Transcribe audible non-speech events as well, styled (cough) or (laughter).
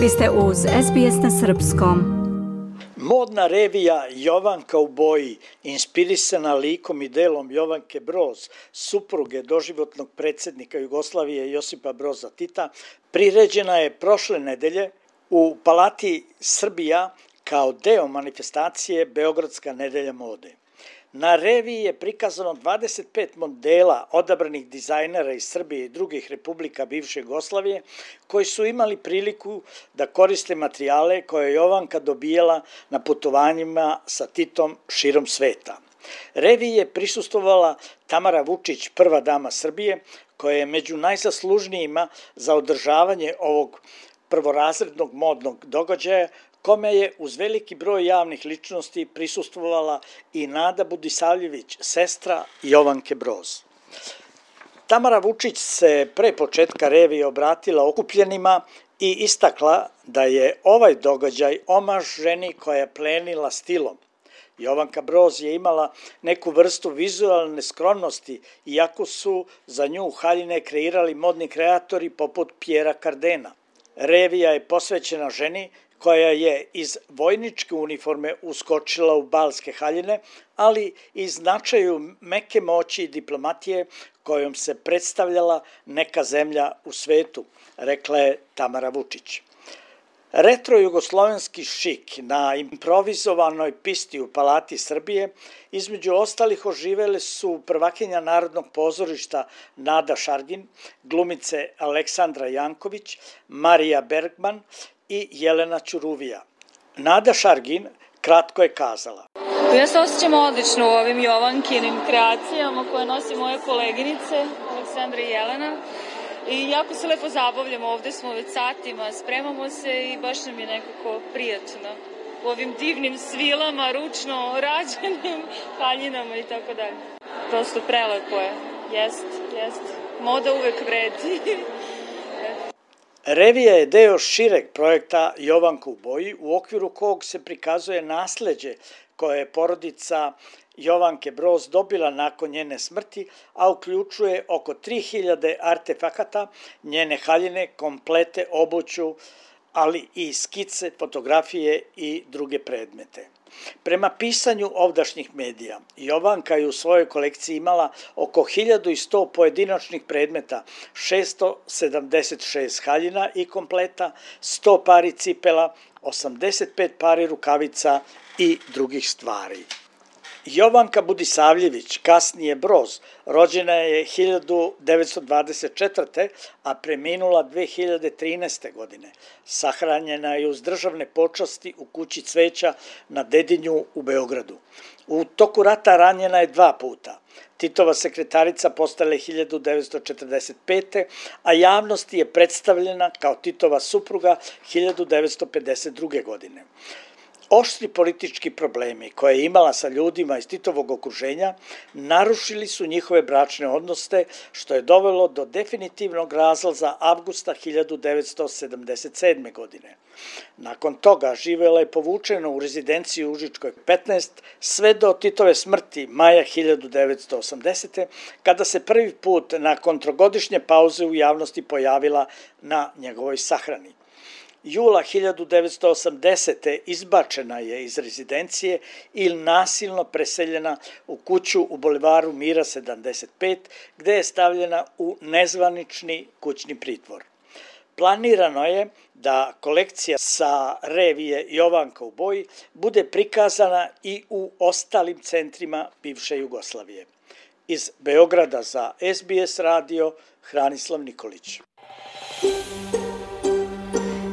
Vi ste uz SBS na Srpskom. Modna revija Jovanka u boji, inspirisana likom i delom Jovanke Broz, supruge doživotnog predsednika Jugoslavije Josipa Broza Tita, priređena je prošle nedelje u Palati Srbija kao deo manifestacije Beogradska nedelja mode. Na reviji je prikazano 25 modela odabranih dizajnera iz Srbije i drugih republika bivše Jugoslavije koji su imali priliku da koriste materijale koje je Jovanka dobijala na putovanjima sa Titom širom sveta. Reviji je prisustovala Tamara Vučić, prva dama Srbije, koja je među najzaslužnijima za održavanje ovog prvorazrednog modnog događaja kome je uz veliki broj javnih ličnosti prisustvovala i Nada Budisavljević, sestra Jovanke Broz. Tamara Vučić se pre početka revi obratila okupljenima i istakla da je ovaj događaj omaž ženi koja je plenila stilom. Jovanka Broz je imala neku vrstu vizualne skromnosti, iako su za nju haljine kreirali modni kreatori poput Pjera Kardena. Revija je posvećena ženi koja je iz vojničke uniforme uskočila u balske haljine, ali i značaju meke moći i diplomatije kojom se predstavljala neka zemlja u svetu, rekla je Tamara Vučić. Retro-jugoslovenski šik na improvizovanoj pisti u Palati Srbije između ostalih oživele su prvakinja Narodnog pozorišta Nada Šargin, glumice Aleksandra Janković, Marija Bergman i Jelena Ćuruvija. Nada Šargin kratko je kazala. Ja se osjećam odlično u ovim Jovankinim kreacijama koje nosi moje koleginice Aleksandra i Jelena. I jako se lepo zabavljamo, ovde smo već satima, spremamo se i baš nam je nekako prijatno u ovim divnim svilama, ručno rađenim (laughs) haljinama i tako dalje. Prosto prelepo je, jest, jest. Moda uvek vredi. (laughs) Revija je deo šireg projekta Jovanka u boji, u okviru kog se prikazuje nasleđe koje je porodica Jovanke Broz dobila nakon njene smrti, a uključuje oko 3000 artefakata, njene haljine, komplete, obuću, ali i skice, fotografije i druge predmete. Prema pisanju ovdašnjih medija, Jovanka je u svojoj kolekciji imala oko 1100 pojedinačnih predmeta, 676 haljina i kompleta, 100 pari cipela, 85 pari rukavica i drugih stvari. Jovanka Budisavljević, kasnije Broz, rođena je 1924. a preminula 2013. godine. Sahranjena je uz državne počasti u kući cveća na Dedinju u Beogradu. U toku rata ranjena je dva puta. Titova sekretarica postala je 1945. a javnosti je predstavljena kao Titova supruga 1952. godine. Oštri politički problemi koje je imala sa ljudima iz Titovog okruženja narušili su njihove bračne odnose, što je dovelo do definitivnog razlaza avgusta 1977. godine. Nakon toga živela je povučena u rezidenciji Užičkoj 15 sve do Titove smrti maja 1980. kada se prvi put nakon trogodišnje pauze u javnosti pojavila na njegovoj sahrani jula 1980. izbačena je iz rezidencije i nasilno preseljena u kuću u Bolivaru Mira 75, gde je stavljena u nezvanični kućni pritvor. Planirano je da kolekcija sa revije Jovanka u boji bude prikazana i u ostalim centrima bivše Jugoslavije. Iz Beograda za SBS radio Hranislav Nikolić.